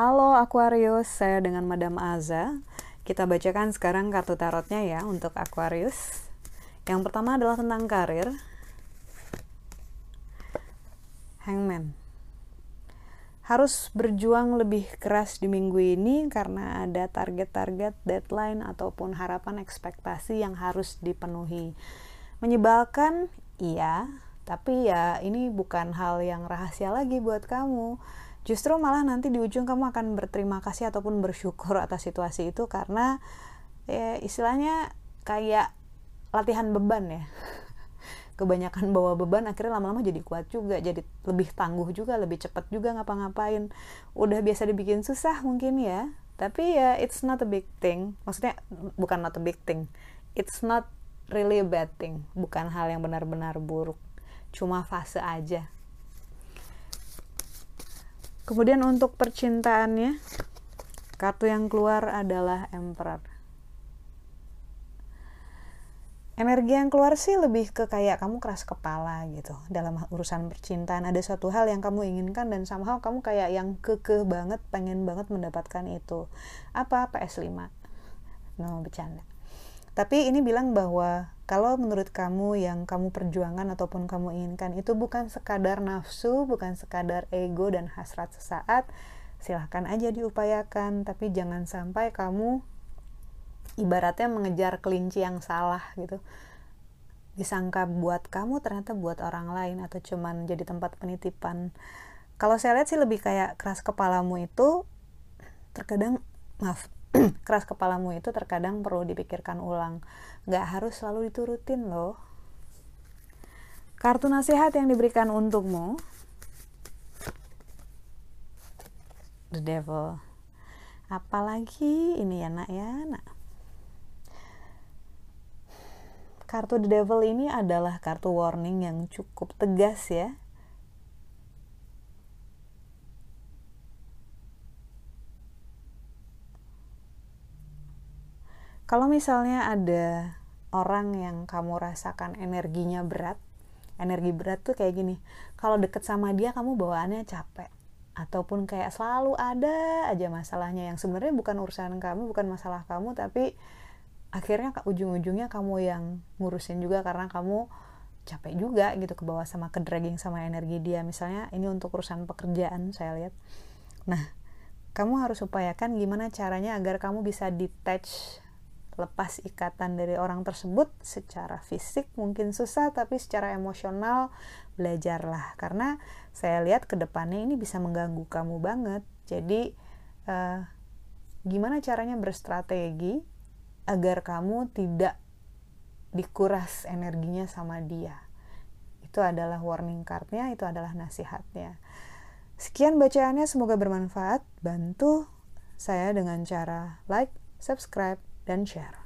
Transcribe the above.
Halo Aquarius, saya dengan Madam Aza. Kita bacakan sekarang kartu tarotnya ya untuk Aquarius. Yang pertama adalah tentang karir. Hangman. Harus berjuang lebih keras di minggu ini karena ada target-target, deadline ataupun harapan ekspektasi yang harus dipenuhi. Menyebalkan, iya, tapi ya ini bukan hal yang rahasia lagi buat kamu. Justru malah nanti di ujung kamu akan berterima kasih ataupun bersyukur atas situasi itu karena ya istilahnya kayak latihan beban ya. Kebanyakan bawa beban akhirnya lama-lama jadi kuat juga jadi lebih tangguh juga lebih cepat juga ngapa-ngapain. Udah biasa dibikin susah mungkin ya. Tapi ya it's not a big thing. Maksudnya bukan not a big thing. It's not really a bad thing bukan hal yang benar-benar buruk cuma fase aja Kemudian untuk percintaannya, kartu yang keluar adalah Emperor. Energi yang keluar sih lebih ke kayak kamu keras kepala gitu dalam urusan percintaan. Ada suatu hal yang kamu inginkan dan somehow kamu kayak yang kekeh banget, pengen banget mendapatkan itu. Apa? PS5. No, bercanda. Tapi ini bilang bahwa kalau menurut kamu yang kamu perjuangkan ataupun kamu inginkan itu bukan sekadar nafsu, bukan sekadar ego dan hasrat sesaat, silahkan aja diupayakan, tapi jangan sampai kamu ibaratnya mengejar kelinci yang salah gitu. Disangka buat kamu ternyata buat orang lain atau cuman jadi tempat penitipan. Kalau saya lihat sih lebih kayak keras kepalamu itu terkadang maaf keras kepalamu itu terkadang perlu dipikirkan ulang. Gak harus selalu diturutin loh. Kartu nasihat yang diberikan untukmu. The Devil. Apalagi ini ya nak ya nak. Kartu The Devil ini adalah kartu warning yang cukup tegas ya Kalau misalnya ada orang yang kamu rasakan energinya berat, energi berat tuh kayak gini. Kalau deket sama dia kamu bawaannya capek ataupun kayak selalu ada aja masalahnya yang sebenarnya bukan urusan kamu, bukan masalah kamu tapi akhirnya ujung-ujungnya kamu yang ngurusin juga karena kamu capek juga gitu ke bawah sama ke dragging sama energi dia misalnya ini untuk urusan pekerjaan saya lihat nah kamu harus upayakan gimana caranya agar kamu bisa detach lepas ikatan dari orang tersebut secara fisik mungkin susah tapi secara emosional belajarlah. Karena saya lihat ke depannya ini bisa mengganggu kamu banget. Jadi uh, gimana caranya berstrategi agar kamu tidak dikuras energinya sama dia? Itu adalah warning cardnya itu adalah nasihatnya. Sekian bacaannya semoga bermanfaat. Bantu saya dengan cara like subscribe dan share.